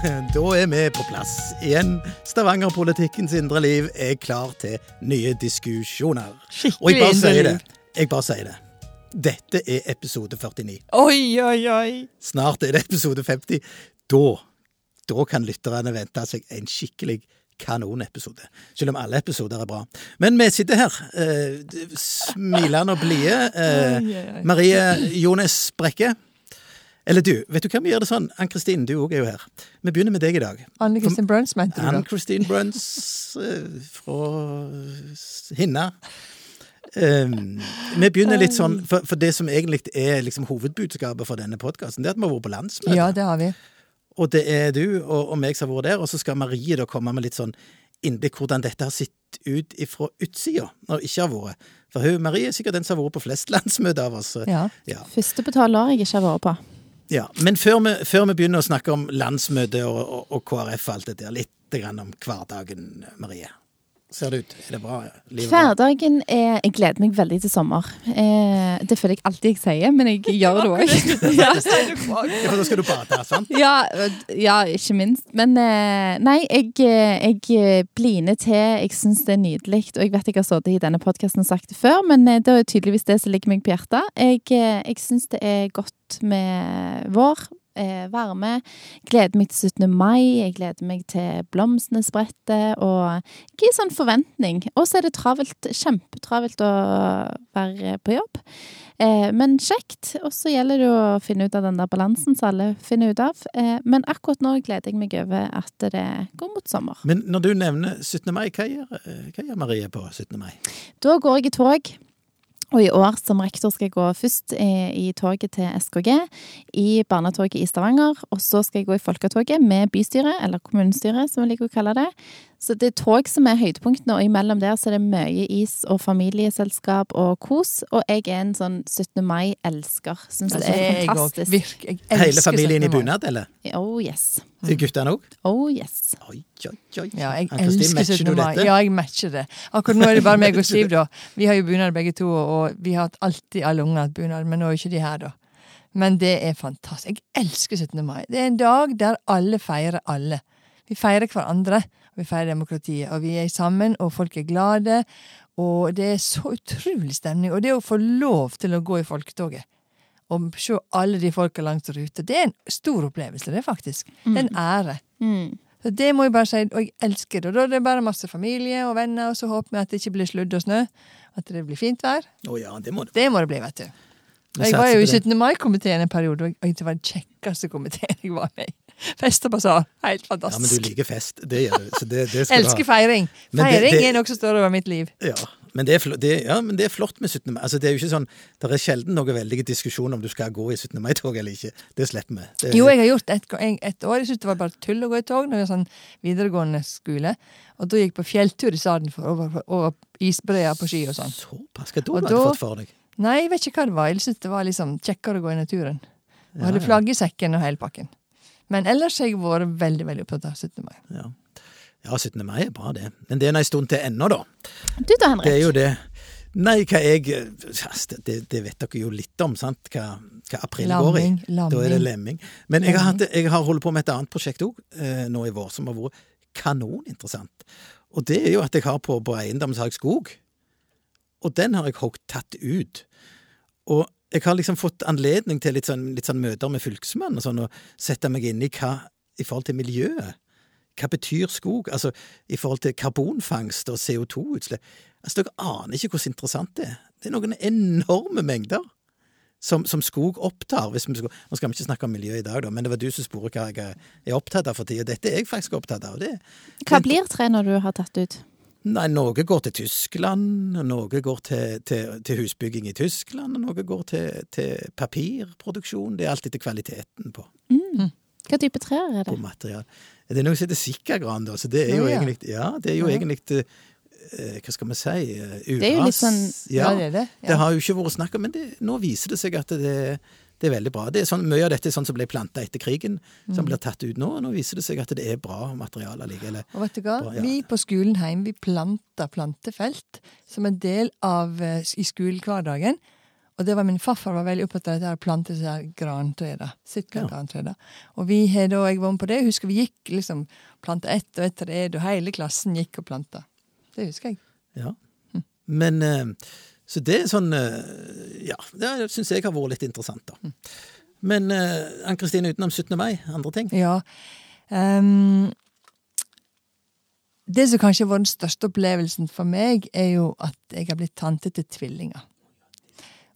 Da er vi på plass igjen. Stavanger-politikkens indre liv er klar til nye diskusjoner. Og jeg bare indre sier det. Jeg bare sier det. Dette er episode 49. Oi, oi, oi. Snart er det episode 50. Da, da kan lytterne vente seg en skikkelig kanonepisode. Selv om alle episoder er bra. Men vi sitter her, eh, smilende og blide. Eh. Marie Jones Brekke. Eller du, vet du hva vi gjør det sånn? Ann-Kristin, du òg er jo her. Vi begynner med deg i dag. Anne Kristin Bruns, mente du da? Ann-Kristin Bruns eh, fra Hinna. Um, vi begynner litt sånn, for, for det som egentlig er liksom hovedbudskapet for denne podkasten, det er at vi har vært på landsmøte. Ja, det har vi. Og det er du og, og meg som har vært der, og så skal Marie da komme med litt sånn innblikk hvordan dette har sett ut ifra utsida, når det ikke har vært. For hun, Marie er sikkert den som har vært på flest landsmøter av oss. Ja. Ja. Første betaler jeg ikke har vært på. Ja, Men før vi, før vi begynner å snakke om landsmøtet og, og, og KrF og alt dette, litt grann om hverdagen, Marie. Ser det ut? Er det bra? Livet? Hverdagen er Jeg gleder meg veldig til sommer. Eh, det føler jeg alltid jeg sier, men jeg gjør det òg. Ja, for da skal du bade, sant? Ja, ja, ikke minst. Men eh, nei, jeg, eh, jeg bliner til. Jeg syns det er nydelig. Og jeg vet jeg har sittet i denne podkasten og sagt det før, men eh, det er tydeligvis det som ligger meg på hjertet. Jeg, eh, jeg syns det er godt med vår. Eh, varme. Gleder meg til 17. mai. Jeg gleder meg til blomstene spretter. Og ikke sånn forventning. Og så er det travelt, kjempetravelt å være på jobb. Eh, men kjekt. Og så gjelder det å finne ut av den der balansen som alle finner ut av. Eh, men akkurat nå gleder jeg meg over at det går mot sommer. Men når du nevner 17. mai, hva gjør, hva gjør Marie på 17. mai? Da går jeg i tog. Og i år som rektor skal jeg gå først i, i toget til SKG, i barnetoget i Stavanger. Og så skal jeg gå i folketoget med bystyret, eller kommunestyret som vi liker å kalle det. Så det er tog som er høydepunktene, og imellom der så er det mye is og familieselskap og kos. Og jeg er en sånn 17. mai-elsker. Syns det er fantastisk. Virk. Jeg elsker Hele familien i 17. bunad, eller? Oh yes. Guttene òg? Oh yes. Oi, oi, oi. Ja, jeg elsker 17. mai. Ja, jeg matcher det. Akkurat nå er det bare meg og Siv, da. Vi har jo bunad begge to, og vi har alltid alle ungene hatt bunad, men nå er jo ikke de her, da. Men det er fantastisk. Jeg elsker 17. mai. Det er en dag der alle feirer alle. Vi feirer hverandre, og vi feirer demokratiet. Og vi er sammen, og folk er glade. Og det er så utrolig stemning. Og det å få lov til å gå i folketoget og se alle de folka langs ruta. det er en stor opplevelse, det, faktisk. Det er en ære. Mm. Så det må jeg bare si, og jeg elsker det. Og da er det bare masse familie og venner, og så håper vi at det ikke blir sludd og snø. At det blir fint vær. Å ja, det må det. Det må det bli, vet du. Og Jeg var jo i 17. mai-komiteen en periode, og det var den kjekkeste komiteen jeg var med i. Fest og basar. Helt Ja, men du liker fest. Det gjør du. Så det, det skal elsker du ha. feiring. Men det- Feiring det- er noe som står over mitt liv. Ja. Men det, er det, ja, men det er flott med 17. mai. Altså, det er jo ikke sånn, det er sjelden noe veldige diskusjon om du skal gå i 17. mai-tog eller ikke. Det slipper vi. Det, Jo, jeg har gjort et, et, år. Jeg syntes det var bare tull å gå i tog når jeg var sånn videregående skole. Og da gikk jeg på fjelltur i stedet for over, over isbreer på ski og sånn. Såpass. Hva da hadde du fått for deg? Nei, jeg vet ikke hva det var. Jeg syntes det var liksom kjekkere å gå i naturen. Og Ja, hadde flagg i sekken og hele pakken. Men ellers har jeg vært veldig veldig opptatt av 17. mai. Ja. Ja, 17. mai er bra, det. Men det er en stund til ennå, da. Du da, Henrik? Det er jo det. Nei, hva jeg det, det vet dere jo litt om, sant? Hva, hva april går i. Lamming. Da er det lemming. Men jeg har, hatt, jeg har holdt på med et annet prosjekt òg, eh, nå i vår, som har vært kanoninteressant. Og det er jo at jeg har på, på eiendom så har jeg skog. Og den har jeg hogd tatt ut. Og jeg har liksom fått anledning til litt sånn, litt sånn møter med fylkesmannen og sånn, og sette meg inn i hva i forhold til miljøet. Hva betyr skog? Altså i forhold til karbonfangst og CO2-utslipp. Altså, dere aner ikke hvor interessant det er. Det er noen enorme mengder som, som skog opptar. Vi skal, nå skal vi ikke snakke om miljø i dag, da, men det var du som spurte hva jeg er opptatt av for tida. Dette er jeg faktisk opptatt av. Det, Hva blir tre når du har tatt ut? Nei, noe går til Tyskland, noe går til, til, til husbygging i Tyskland, og noe går til, til papirproduksjon. Det er alltid til kvaliteten på, Hva type trær er det? på material. Det er noe som heter sikkagran, da, så det er jo ja, ja. egentlig Ja, det er jo egentlig eh, Hva skal vi si? eh, Uras. Det er jo litt sånn- Ja, det er det. Det har jo ikke vært snakk om, men det, nå viser det seg at det, det er veldig bra. Det er sånn, mye av dette er sånn som ble planta etter krigen, som blir tatt ut nå. og Nå viser det seg at det er bra materiale likevel. Og vet du hva? Bra, ja. Vi på skolen hjemme, vi planta plantefelt som en del av eh, i skolehverdagen. Og det var min farfar var veldig opptatt av dette å plante grantrær. Ja. Og vi har da, jeg var med på det, husker vi gikk liksom planta ett og ett tre, og hele klassen gikk og planta. Det husker jeg. Ja. Men eh, Så det er sånn eh, Ja, det syns jeg har vært litt interessant, da. Men eh, Ann Kristine, utenom 17. mai, andre ting? Ja. Um, det som kanskje har vært den største opplevelsen for meg, er jo at jeg har blitt tante til tvillinger.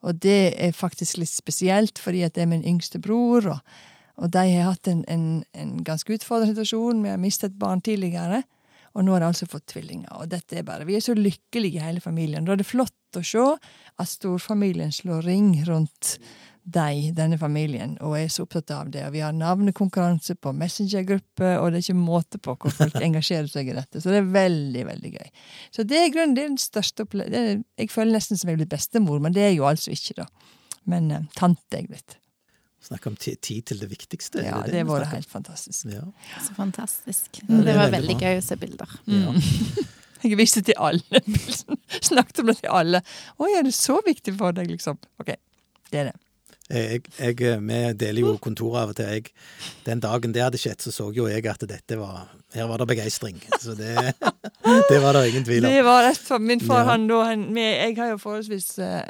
Og det er faktisk litt spesielt, fordi at det er min yngste bror, og, og de har hatt en, en, en ganske utfordrende situasjon. Vi har mistet et barn tidligere, og nå har de altså fått tvillinger. Og dette er bare, Vi er så lykkelige, hele familien. Da er det flott å se at storfamilien slår ring rundt de, denne familien, og er så opptatt av det. Og vi har navnekonkurranse på Messenger-gruppe, og det er ikke måte på hvor folk engasjerer seg i dette. Så det er veldig, veldig gøy. Så det er grunnen det er den største opplevelsen. Jeg føler nesten som jeg er blitt bestemor, men det er jo altså ikke, da. Men eh, tante er jeg blitt. Snakk om tid til det viktigste. er Ja, det det var snakker helt fantastisk. Ja. Så fantastisk. Ja, det er det var veldig veldig bra. gøy å se bilder. Ja. Jeg viste til alle. Snakket om det til alle. Å, er det så viktig for deg, liksom? Ok, det er det. Jeg, jeg, vi deler jo kontor av og til. Jeg, den dagen det hadde skjedd, så så jo jeg at dette var Her var det begeistring. Så det, det var det ingen tvil om. Det var rett for min far, han da han, med, Jeg har jo forholdsvis uh,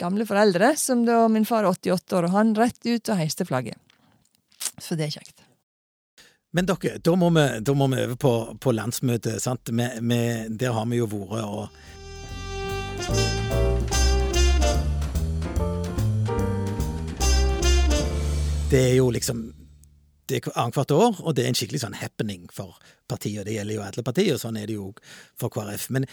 gamle foreldre, som da min far er 88 år, og han rett ut og heiste flagget. Så det er kjekt. Men dere, da må vi, da må vi over på, på landsmøtet. sant? Vi, vi, der har vi jo vært og Det er jo liksom det er annethvert år, og det er en skikkelig sånn happening for partiet. Det gjelder jo alle partier, og sånn er det jo for KrF. Men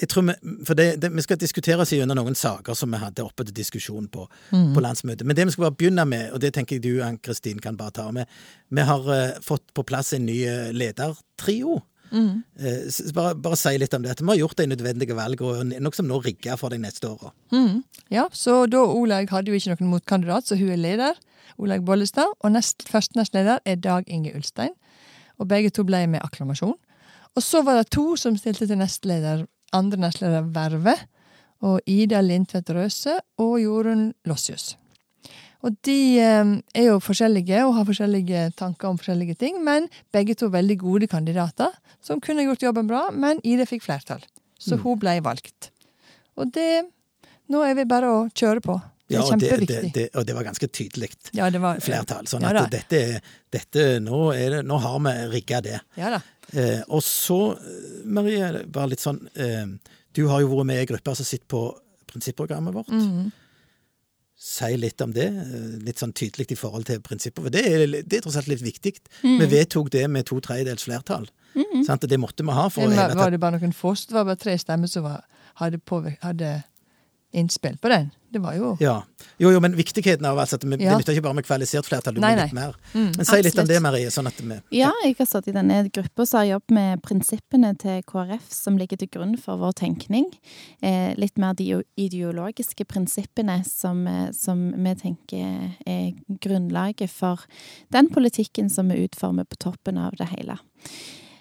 jeg tror vi, for det, det, vi skal diskutere oss gjennom noen saker som vi hadde oppe til diskusjon på, på landsmøtet. Men det vi skal bare begynne med, og det tenker jeg du, Ann-Kristin, kan bare ta med Vi har uh, fått på plass en ny eh, ledertrio. Mm. Uh, bare, bare si litt om det. Vi har gjort de nødvendige valgene, noe som nå rigger for de neste åra. Mm. Ja, så da Olaug hadde jo ikke noen motkandidat, så hun er leder. Olaug Bollestad. Og nest, første nestleder er Dag Inge Ulstein. Og begge to ble med akklamasjon. Og så var det to som stilte til nestleder, andre nestleder vervet. Og Ida Lindtvedt Røse og Jorunn Lossius. Og de eh, er jo forskjellige og har forskjellige tanker om forskjellige ting, men begge to veldig gode kandidater som kunne gjort jobben bra, men Ida fikk flertall. Så hun ble valgt. Og det Nå er vi bare å kjøre på. Det er Ja, og det, det, kjempeviktig. det, og det var ganske tydelig ja, det var flertall. Sånn at dette, dette nå, er det, nå har vi rigga det. Ja. Eh, og så, eh, Marie, bare litt sånn eh, Du har jo vært med i ei gruppe som sitter på prinsipprogrammet vårt. Mhm. Si litt om det, eh, litt sånn tydelig i forhold til prinsipper. For det er, det er tross alt litt viktig. Vi vedtok det med to tredjedels flertall. Sant? Og det måtte vi ha for å hele var, var det bare noen få? Det var bare tre stemmer som var, hadde, påvirk, hadde innspill på den. Det var jo ja. Jo, jo, men viktigheten av altså at vi, Ja. det nytter ikke bare med kvalifisert flertall, du må Nei, litt nei. mer. Mm, Men si litt om det, Marie. sånn at vi... Ja, jeg har stått i denne gruppa som har jobbet med prinsippene til KrF som ligger til grunn for vår tenkning. Eh, litt mer de ideologiske prinsippene som, eh, som vi tenker er grunnlaget for den politikken som vi utformer på toppen av det hele.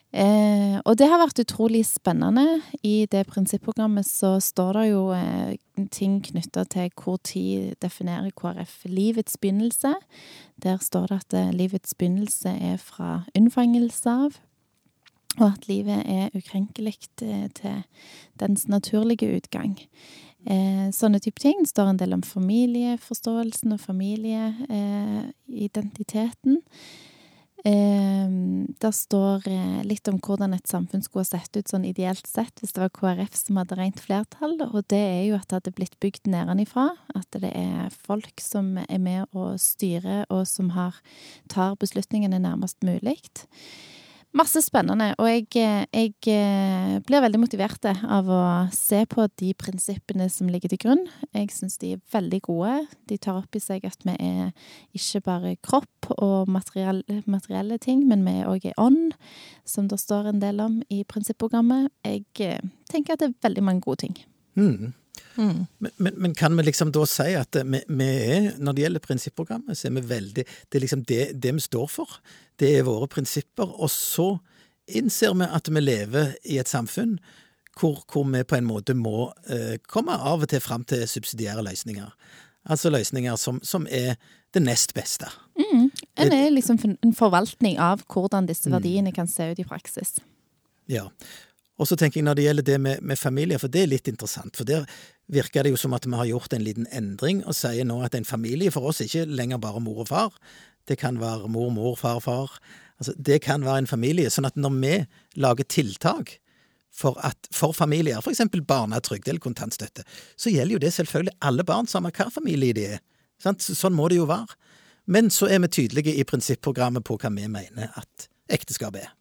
Eh, og det har vært utrolig spennende. I det prinsipprogrammet så står det jo eh, ting knytta til hvor tid definerer KrF livets begynnelse. Der står det at eh, livets begynnelse er fra unnfangelse av, og at livet er ukrenkelig eh, til dens naturlige utgang. Eh, sånne type ting. Det står en del om familieforståelsen og familieidentiteten. Eh, der står eh, litt om hvordan et samfunn skulle ha sett ut sånn ideelt sett hvis det var KrF som hadde rent flertall, og det er jo at det hadde blitt bygd nedenifra. At det er folk som er med å styre, og som har, tar beslutningene nærmest mulig. Masse spennende, og jeg, eh, jeg eh, blir veldig motivert av å se på de prinsippene som ligger til grunn. Jeg syns de er veldig gode. De tar opp i seg at vi er ikke bare kropp og materielle, materielle ting, men vi òg er ånd, som det står en del om i prinsipprogrammet. Jeg eh, tenker at det er veldig mange gode ting. Mm. Mm. Men, men, men kan vi liksom da si at vi, vi er, når det gjelder prinsipprogrammet, så er vi veldig Det er liksom det, det vi står for. Det er våre prinsipper. Og så innser vi at vi lever i et samfunn hvor, hvor vi på en måte må eh, komme av og til fram til subsidiære løsninger. Altså løsninger som, som er det nest beste. Mm. En er liksom en forvaltning av hvordan disse verdiene kan se ut i praksis. Ja. Og så tenker jeg når det gjelder det med, med familie, for det er litt interessant. For der virker det jo som at vi har gjort en liten endring og sier nå at en familie for oss er ikke lenger bare mor og far. Det kan være mor, mor, far, far. Altså, det kan være en familie. Sånn at når vi lager tiltak for, at, for familier, f.eks. barnetrygd eller kontantstøtte, så gjelder jo det selvfølgelig alle barn, samme hva familie de er. Sånn må det jo være. Men så er vi tydelige i prinsipprogrammet på hva vi mener at ekteskapet er.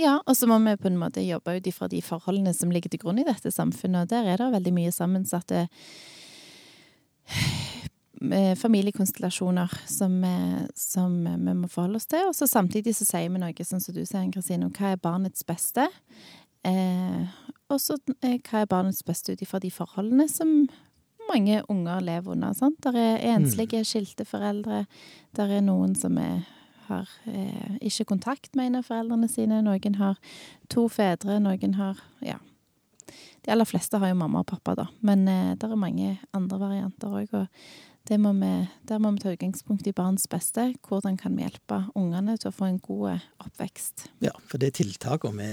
Ja, og så må vi på en måte jobbe ut ifra de forholdene som ligger til grunn i dette samfunnet, og der er det veldig mye sammensatte eh, familiekonstellasjoner som, eh, som vi må forholde oss til. Og så samtidig så sier vi noe, sånn som du sier, Kristine, om hva er barnets beste? Eh, og så eh, hva er barnets beste ut ifra de forholdene som mange unger lever under. Sant? Der er enslige, skilte foreldre. Der er noen som er har eh, ikke kontakt med en av foreldrene sine. Noen har to fedre, noen har Ja. De aller fleste har jo mamma og pappa, da. Men eh, det er mange andre varianter òg. Og må vi, der må vi ta utgangspunkt i barns beste. Hvordan kan vi hjelpe ungene til å få en god eh, oppvekst? Ja, for det er tiltakene vi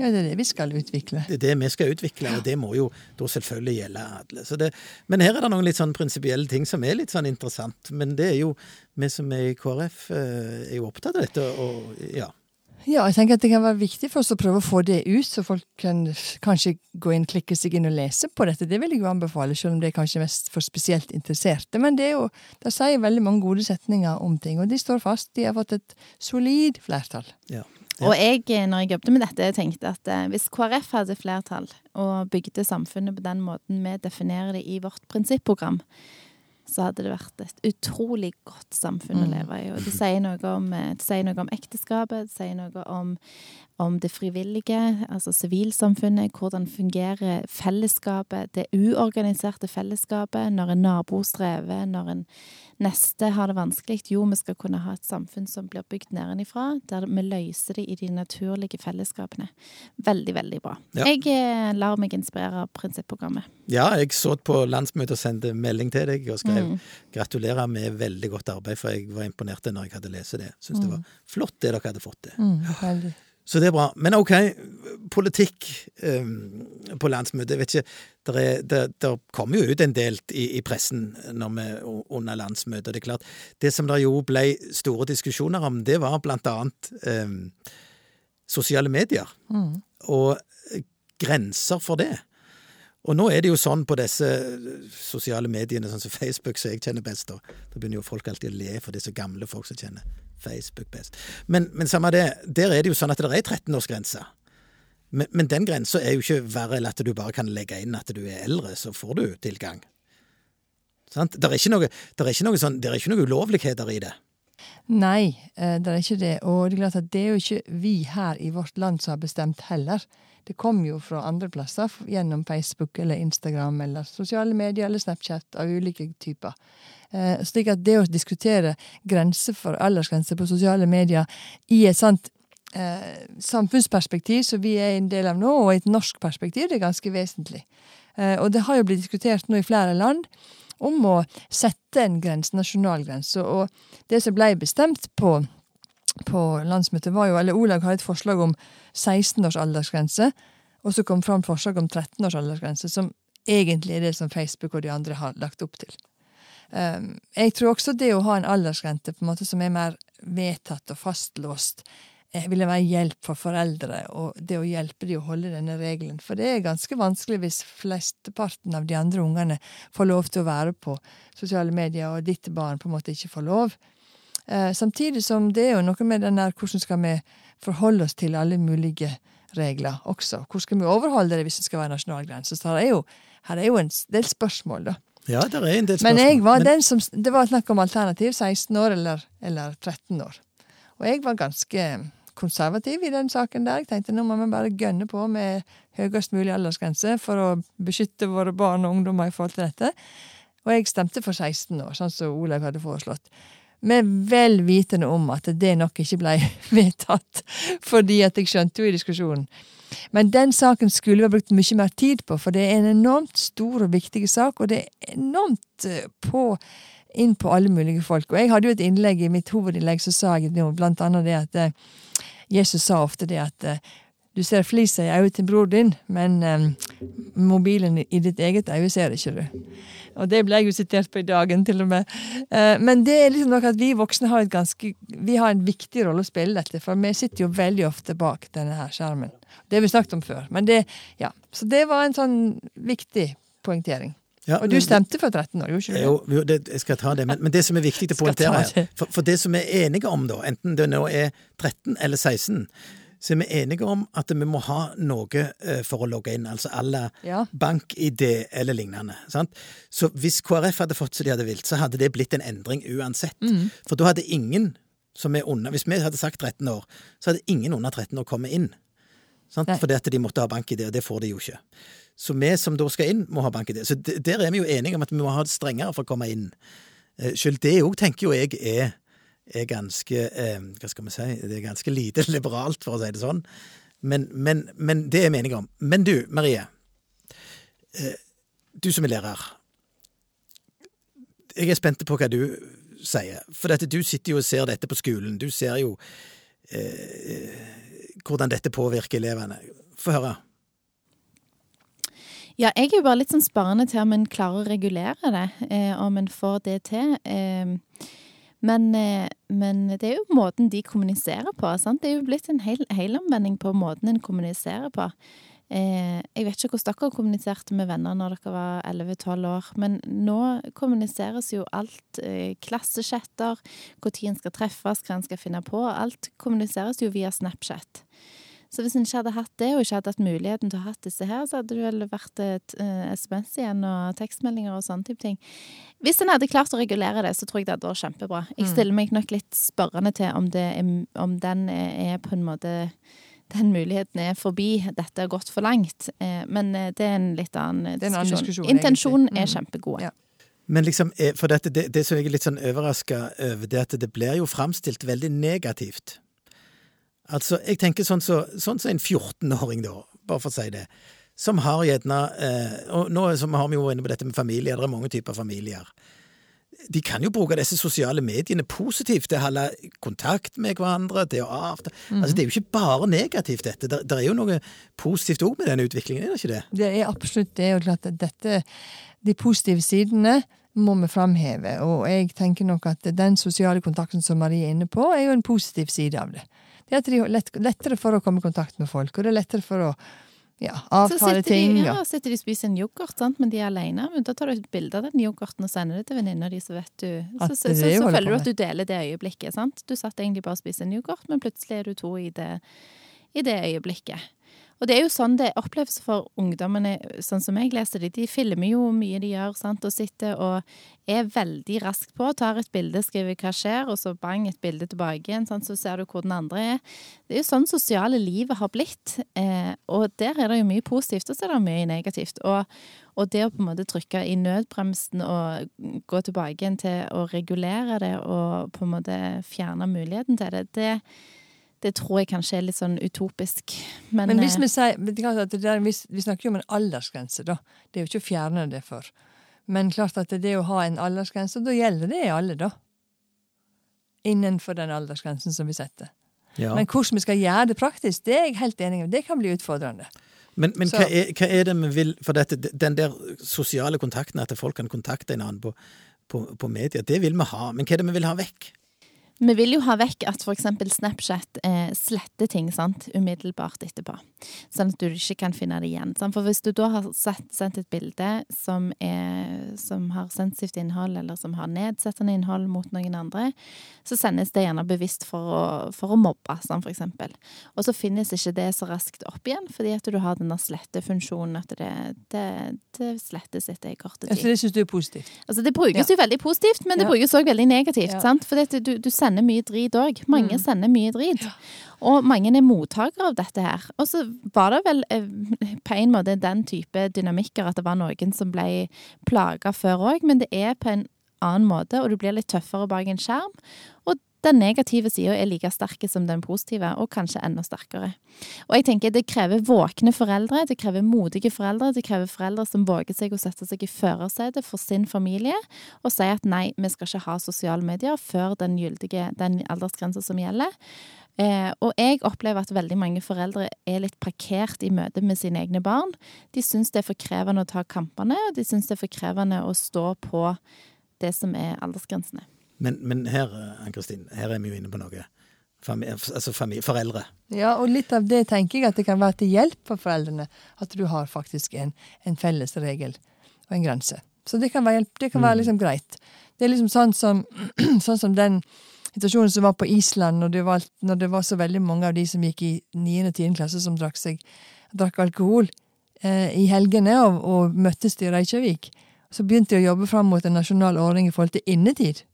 Ja, det er det vi skal utvikle. Det er det vi skal utvikle, og det må jo da selvfølgelig gjelde alle. Det, men her er det noen litt sånn prinsipielle ting som er litt sånn interessant. Men det er jo vi som er i KrF, eh, er jo opptatt av dette, og ja. Ja, jeg tenker at det kan være viktig for oss å prøve å få det ut, så folk kan kanskje gå inn, klikke seg inn og lese på dette. Det vil jeg jo anbefale, selv om det er kanskje mest for spesielt interesserte. Men det er jo, det sier veldig mange gode setninger om ting, og de står fast. De har fått et solid flertall. Ja. Ja. Og jeg, når jeg jobbet med dette, tenkte at eh, hvis KrF hadde flertall og bygde samfunnet på den måten vi definerer det i vårt prinsipprogram, så hadde det vært et utrolig godt samfunn å leve i. Og det sier noe om, det sier noe om ekteskapet, det sier noe om, om det frivillige, altså sivilsamfunnet. Hvordan fungerer fellesskapet, det uorganiserte fellesskapet, når en nabo strever, når en neste har det vanskelig. Jo, vi skal kunne ha et samfunn som blir bygd nedenifra, der vi løser det i de naturlige fellesskapene. Veldig, veldig bra. Ja. Jeg eh, lar meg inspirere av prinsipprogrammet. Ja, jeg så på landsmøtet og sendte melding til deg og skrev mm. gratulerer med veldig godt arbeid, for jeg var imponert når jeg hadde lest det. Syns mm. det var flott det dere hadde fått til. Mm, veldig. Så det er bra. Men OK, politikk um, på landsmøtet. Jeg vet ikke, der, er, der, der kommer jo ut en del i, i pressen når vi under landsmøtet. Det er klart, det som det jo ble store diskusjoner om, det var blant annet um, sosiale medier. Mm. Og grenser for det. Og nå er det jo sånn på disse sosiale mediene, sånn som Facebook, som jeg kjenner best, da, da begynner jo folk alltid å le for disse gamle folk som kjenner Facebook best. Men, men samme det, der er det jo sånn at det er 13-årsgrense. Men, men, den grensa er jo ikke verre enn at du bare kan legge inn at du er eldre, så får du tilgang. Sant? Det er ikke noe, noe, sånn, det er ikke noe ulovligheter i det. Nei, eh, det er ikke det. Og det er klart at det er jo ikke vi her i vårt land som har bestemt heller. Det kom jo fra andre plasser, gjennom Facebook eller Instagram eller sosiale medier eller Snapchat av ulike typer. Eh, slik at det å diskutere grenser for aldersgrenser på sosiale medier i et sånt eh, samfunnsperspektiv som vi er en del av nå, og i et norsk perspektiv, det er ganske vesentlig. Og det har jo blitt diskutert nå i flere land om å sette en grense, nasjonal grense. Og det som ble bestemt på, på landsmøtet, var jo Eller Olaug hadde et forslag om 16 års aldersgrense, og så kom fram forslag om 13 års aldersgrense, som egentlig er det som Facebook og de andre har lagt opp til. Um, jeg tror også det å ha en aldersgrense på en måte som er mer vedtatt og fastlåst, ville være hjelp for foreldre, og det å hjelpe dem å holde denne regelen. For det er ganske vanskelig hvis flesteparten av de andre ungene får lov til å være på sosiale medier, og ditt barn på en måte ikke får lov. Uh, samtidig som det er jo noe med den der hvordan skal vi forholde oss til alle mulige regler også. Hvordan skal vi overholde det hvis det skal være nasjonalgrense? Så her er jo, her er jo en del spørsmål, da. Ja, det er en del spørsmål. Men jeg var den som, det var snakk om alternativ 16 år eller, eller 13 år. Og jeg var ganske konservativ i den saken der. Jeg tenkte nå må vi bare gønne på med høyest mulig aldersgrense for å beskytte våre barn og ungdommer i forhold til dette. Og jeg stemte for 16 år, sånn som Olaug hadde foreslått. Med vel vitende om at det nok ikke ble vedtatt. Fordi at jeg skjønte jo i diskusjonen Men den saken skulle vi ha brukt mye mer tid på, for det er en enormt stor og viktig sak, og det er enormt eh, på inn på alle mulige folk. Og jeg hadde jo et innlegg i mitt hovedinnlegg så sa jeg blant annet det at eh, Jesus sa ofte det at eh, du ser flisa i øyet til bror din, men um, mobilen i ditt eget øye ser ikke du. Og det ble jeg jo sitert på i dagen, til og med. Uh, men det er liksom nok at vi voksne har ganske Vi har en viktig rolle å spille dette, for vi sitter jo veldig ofte bak denne her skjermen. Det har vi snakket om før. Men det, ja. Så det var en sånn viktig poengtering. Ja, Og du stemte for 13 år, gjorde ikke du det? Jo, det, jeg skal ta det, men, men det som er viktig å poengtere her, for, for det som vi er enige om da, enten det nå er 13 eller 16, så er vi enige om at vi må ha noe eh, for å logge inn, altså alle Ja. bank-ID eller lignende. Sant? Så hvis KrF hadde fått som de hadde vilt, så hadde det blitt en endring uansett. Mm. For da hadde ingen som er under Hvis vi hadde sagt 13 år, så hadde ingen under 13 år kommet inn. Sant? Fordi at de måtte ha bank-ID, og det får de jo ikke. Så vi som da skal inn, må ha bank-ID. Så der er vi jo enige om at vi må ha det strengere for å komme inn. Eh, Selv det òg tenker jo jeg er, er ganske eh, Hva skal vi si Det er ganske lite liberalt, for å si det sånn. Men, men, men det er vi enige om. Men du, Marie. Eh, du som er lærer. Jeg er spent på hva du sier. For dette, du sitter jo og ser dette på skolen. Du ser jo eh, hvordan dette påvirker elevene. Få høre. Ja, jeg er jo bare litt sånn sparende til om en klarer å regulere det, eh, om en får det til. Eh, men, eh, men det er jo måten de kommuniserer på. Sant? Det er jo blitt en hel, helomvending på måten en kommuniserer på. Eh, jeg vet ikke hvordan dere kommuniserte med venner når dere var 11-12 år, men nå kommuniseres jo alt. Eh, klassechatter, når en skal treffes, hva en skal finne på. Alt kommuniseres jo via Snapchat. Så hvis en ikke hadde hatt det, og ikke hadde hatt muligheten til å ha disse her, så hadde det vel vært et eh, SMS igjen og tekstmeldinger og sånne type ting. Hvis en hadde klart å regulere det, så tror jeg det hadde vært kjempebra. Jeg stiller meg nok litt spørrende til om, det om den er er på en måte den muligheten er forbi, dette har gått for langt. Eh, Men eh, det er en litt annen en annen diskusjon, Intensjonen egentlig. er Mm. kjempegod. Ja. Men liksom, eh, for dette, det, det som jeg er litt sånn overraska over, det er at det blir jo framstilt veldig negativt. Altså, jeg tenker sånn som så, sånn så en 14-åring, da, bare for å si det, som har gjerne eh, Og nå som har vi jo inne på dette med familier, det er mange typer familier. De kan jo bruke disse sosiale mediene positivt til å holde kontakt med hverandre, til å avta Altså, det er jo ikke bare negativt, dette. Det, det er jo noe positivt òg med denne utviklingen, er det ikke det? Det er absolutt det. Og klart at dette, de positive sidene må vi framheve. Og jeg tenker nok at den sosiale kontakten som Marie er inne på, er jo en positiv side av det. Det er at det er lett, lettere for å komme i kontakt med folk, og det er lettere for å ja, Så avtale sitter ting. ja. ja, sitter de og spiser en yoghurt, sant? men de er alene. Men da tar du et bilde av den yoghurten og sender det til venninna di, så vet du Så, så, så, så føler du at du deler det øyeblikket. sant? Du satt egentlig bare og spiste en yoghurt, men plutselig er du to i det, i det øyeblikket. Og det er jo sånn det oppleves for ungdommene, sånn som jeg leser det. De filmer jo mye de gjør, sant, og sitter og er veldig raskt på. Tar et bilde, skriver hva skjer, og så bang, et bilde tilbake igjen. Sant, så ser du hvor den andre er. Det er jo sånn sosiale livet har blitt. Eh, og der er det jo mye positivt, og så er det mye negativt. Og, og det å på en måte trykke i nødbremsen og gå tilbake igjen til å regulere det og på en måte fjerne muligheten til det, det, det tror jeg kanskje er litt sånn utopisk. Men, Men hvis eh, vi sier vi, vi snakker jo om en aldersgrense, da. Det er jo ikke å fjerne det for. Men klart at det å ha en aldersgrense, da gjelder det alle, da. Innenfor den aldersgrensen som vi setter. Ja. Men hvordan vi skal gjøre det praktisk, det er jeg helt enig i. Det kan bli utfordrende. Men, men hva, er, hva er det vi vil For dette, den der sosiale kontakten, at folk kan kontakte en annen på, på, på media, det vil vi ha. Men hva er det vi vil ha vekk? Vi vil jo ha vekk at f.eks. Snapchat eh, sletter ting sant, umiddelbart etterpå. Sånn at du ikke kan finne det igjen. Sant? For hvis du da har sett, sendt et bilde som, er, som har sensitivt innhold, eller som har nedsettende innhold mot noen andre, så sendes det gjerne bevisst for å, for å mobbe, sånn eksempel. Og så finnes ikke det så raskt opp igjen, fordi at du har denne slettefunksjonen, at det, det, det slettes etter en kort tid. Så det syns du er positivt? Altså Det brukes Ja. jo veldig positivt, men det Ja. brukes òg veldig negativt. Ja. sant? For du, du sender mye drit òg. Mange Mm. sender mye drit. Og mange er mottakere av dette her. Og så var det vel eh, på en måte den type dynamikker at det var noen som ble plaga før òg, men det er på en annen måte, og du blir litt tøffere bak en skjerm. Og den negative sida er like sterke som den positive, og kanskje enda sterkere. Og jeg tenker det krever våkne foreldre, det krever modige foreldre, det krever foreldre som våger seg å sette seg i førersetet for sin familie, og si at nei, vi skal ikke ha sosiale medier før den gyldige, den aldersgrensa som gjelder. Eh, og jeg opplever at veldig mange foreldre er litt parkert i møte med sine egne barn. De syns det er for krevende å ta kampene, og de syns det er for krevende å stå på det som er aldersgrensene. Men, men her, Ann-Kristin, her er vi jo inne på noe. Familie, altså familie, foreldre. Ja, og litt av det tenker jeg at det kan være til hjelp for foreldrene. At du har faktisk en, en felles regel og en grense. Så det kan være, det kan være liksom greit. Det er liksom sånn som, sånn som den situasjonen som var på Island, når det, var, når det var så veldig mange av de som gikk i 9. og 10. klasse som drakk, seg, drakk alkohol eh, i helgene og, og, møttes i Reykjavik. Så begynte de å jobbe fram mot en nasjonal ordning i forhold til innetid.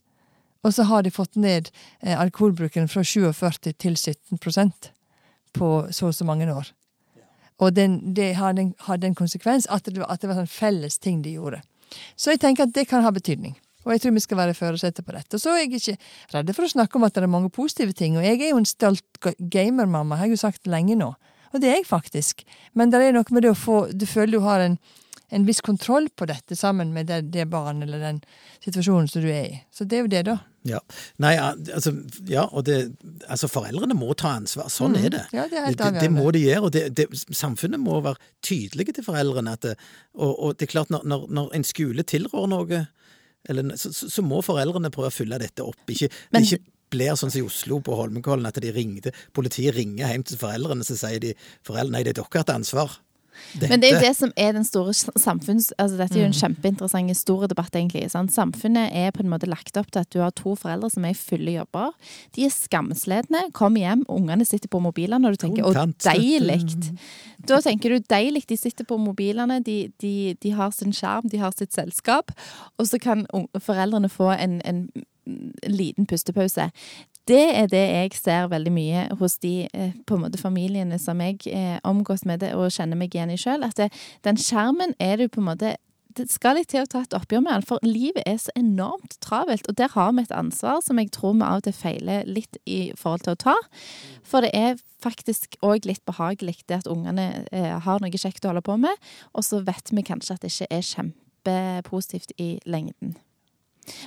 Og så har de fått ned eh, alkoholbruken fra 47 til 17% på så og så mange år. Og den, det hadde en, konsekvens at det, at det var en felles ting de gjorde. Så jeg tenker at det kan ha betydning. Og jeg tror vi skal være førersetet på dette. Og så er jeg ikke redd for å snakke om at det er mange positive ting. Og jeg er jo en stolt gamermamma, har jeg jo sagt lenge nå. Og det er jeg faktisk. Men det er noe med det å få Du føler du har en, en viss kontroll på dette sammen med det, det barnet eller den situasjonen som du er i. Så det er jo det, da. Ja. Nei, altså, ja, og det, altså foreldrene må ta ansvar. Sånn mm. er det. Ja, det, er helt det, det, det må de gjøre. og det, Samfunnet må være tydelige til foreldrene. Det, og, og, det er klart, når, når, når en skole tilrår noe eller, så, så, må foreldrene prøve å fylle dette opp. Ikke, Men, det ikke blir sånn som i Oslo på Holmenkollen, at de ringte, politiet ringer hjem til foreldrene, så sier de foreldrene nei, det er dere et ansvar. Dette. Men det er jo det som er den store samfunns... Altså dette er jo en mm. kjempeinteressant stor debatt, egentlig. Sant? Samfunnet er på en måte lagt opp til at du har to foreldre som er i fulle jobber. De er skamsledne, kommer hjem, ungene sitter på mobilene, og du tenker 'å, deilig'. Da tenker du deilig, de sitter på mobilene, de, de, de har sin skjerm, de har sitt selskap, og så kan foreldrene få en, en liten pustepause det er det jeg ser veldig mye hos de eh, på en måte familiene som jeg eh, omgås med det og kjenner meg igjen i sjøl. At det, den skjermen er du på en måte det skal litt til å ta et oppgjør med den, for livet er så enormt travelt. Og der har vi et ansvar som jeg tror vi av og til feiler litt i forhold til å ta. For det er faktisk òg litt behagelig det at ungene eh, har noe kjekt å holde på med, og så vet vi kanskje at det ikke er kjempepositivt i lengden.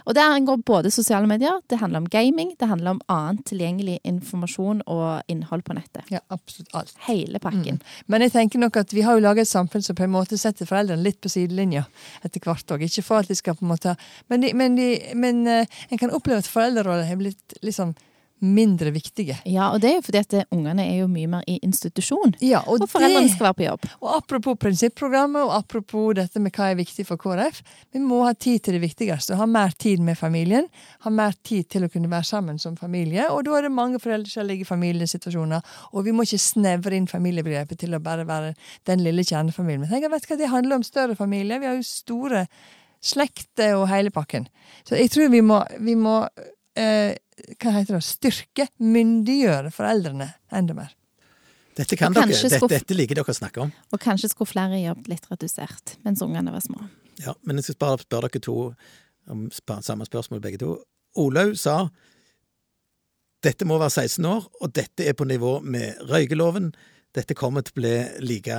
Og det angår både sosiale medier, det handler om gaming, det handler om annen tilgjengelig informasjon og innhold på nettet. Ja, absolutt alt. Hele pakken. Mm. Men jeg tenker nok at vi har jo laget et samfunn som på en måte setter foreldrene litt på sidelinja etter hvert òg. Ikke for at de skal på en måte Men, de, men, de, men uh, en kan oppleve at foreldrerollen har blitt litt liksom mindre viktige. Ja, og det er jo fordi at ungene er jo mye mer i institusjon. Ja, og, og foreldrene skal være på jobb. Og apropos prinsipprogrammet, og apropos dette med hva er viktig for KrF, vi må ha tid til det viktigste. Ha mer tid med familien. Ha mer tid til å kunne være sammen som familie. Og da er det mange foreldrelige familiesituasjoner, og vi må ikke snevre inn familiebegrepet til å bare være den lille kjernefamilien. Men tenk, vet hva, det handler om større familier. Vi har jo store slekter og hele pakken. Så jeg tror vi må, vi må eh, hva heter det, styrke, myndiggjøre foreldrene enda mer. Dette, kan dere, dette, dette liker dere å snakke om. Og kanskje skulle flere jobbet litt redusert mens ungene var små. Ja, men jeg skal bare spørre dere to om samme spørsmål, begge to. Olaug sa dette må være 16 år, og dette er på nivå med røykeloven. Dette kommer til å bli like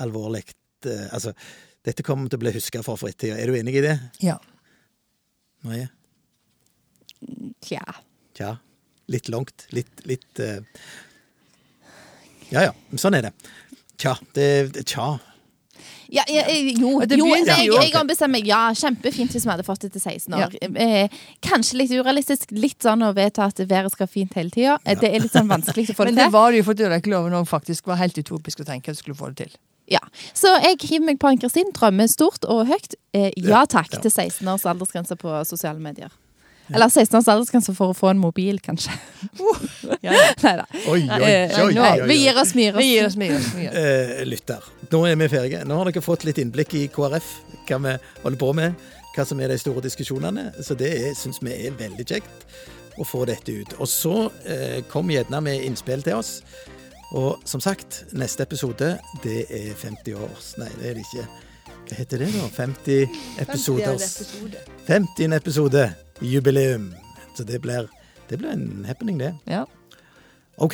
alvorlig eh, Altså, dette kommer til å bli huska for fritida. Er du enig i det? Ja. Marie? Tja. Tja. Litt langt. Litt, litt uh... Ja ja, sånn er det. Tja. Det Tja. Ja, ja, jo, jo jeg, jeg ombestemmer meg. Ja, kjempefint hvis vi hadde fått det til 16 år. Ja. Eh, kanskje litt urealistisk. Litt sånn å vedta at været skal fint hele tida. Ja. Det er litt sånn vanskelig å få det til. Men det var det jo fordi røykeloven òg faktisk var helt utopisk å tenke at du skulle få det til. Ja, Så jeg hiver meg på Ann-Kristin. Drømmer stort og høyt. Eh, ja takk til 16 års aldersgrense på sosiale medier. Eller 16 års aldersgrense for å få en mobil, kanskje. Uh, ja. Nei da. Oi, oi, oi, oi, Vi gir oss mye. Vi gir oss mye. Eh, lytter, nå er vi ferdige. Nå har dere fått litt innblikk i KrF, hva vi holder på med, hva som er de store diskusjonene. Så det syns vi er veldig kjekt å få dette ut. Og så eh, kom gjerne med innspill til oss. Og som sagt, neste episode, det er 50 års Nei, det er det ikke. Hva heter det da? 50 episode 50 episode jubileum. Så det blir, Det blir en happening, det. Ja. OK,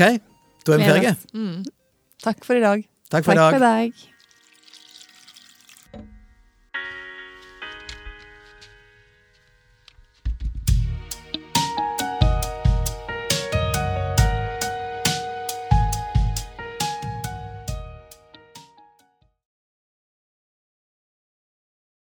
da er vi ferdige. Mm. Takk for i dag. Takk for i dag. for i dag.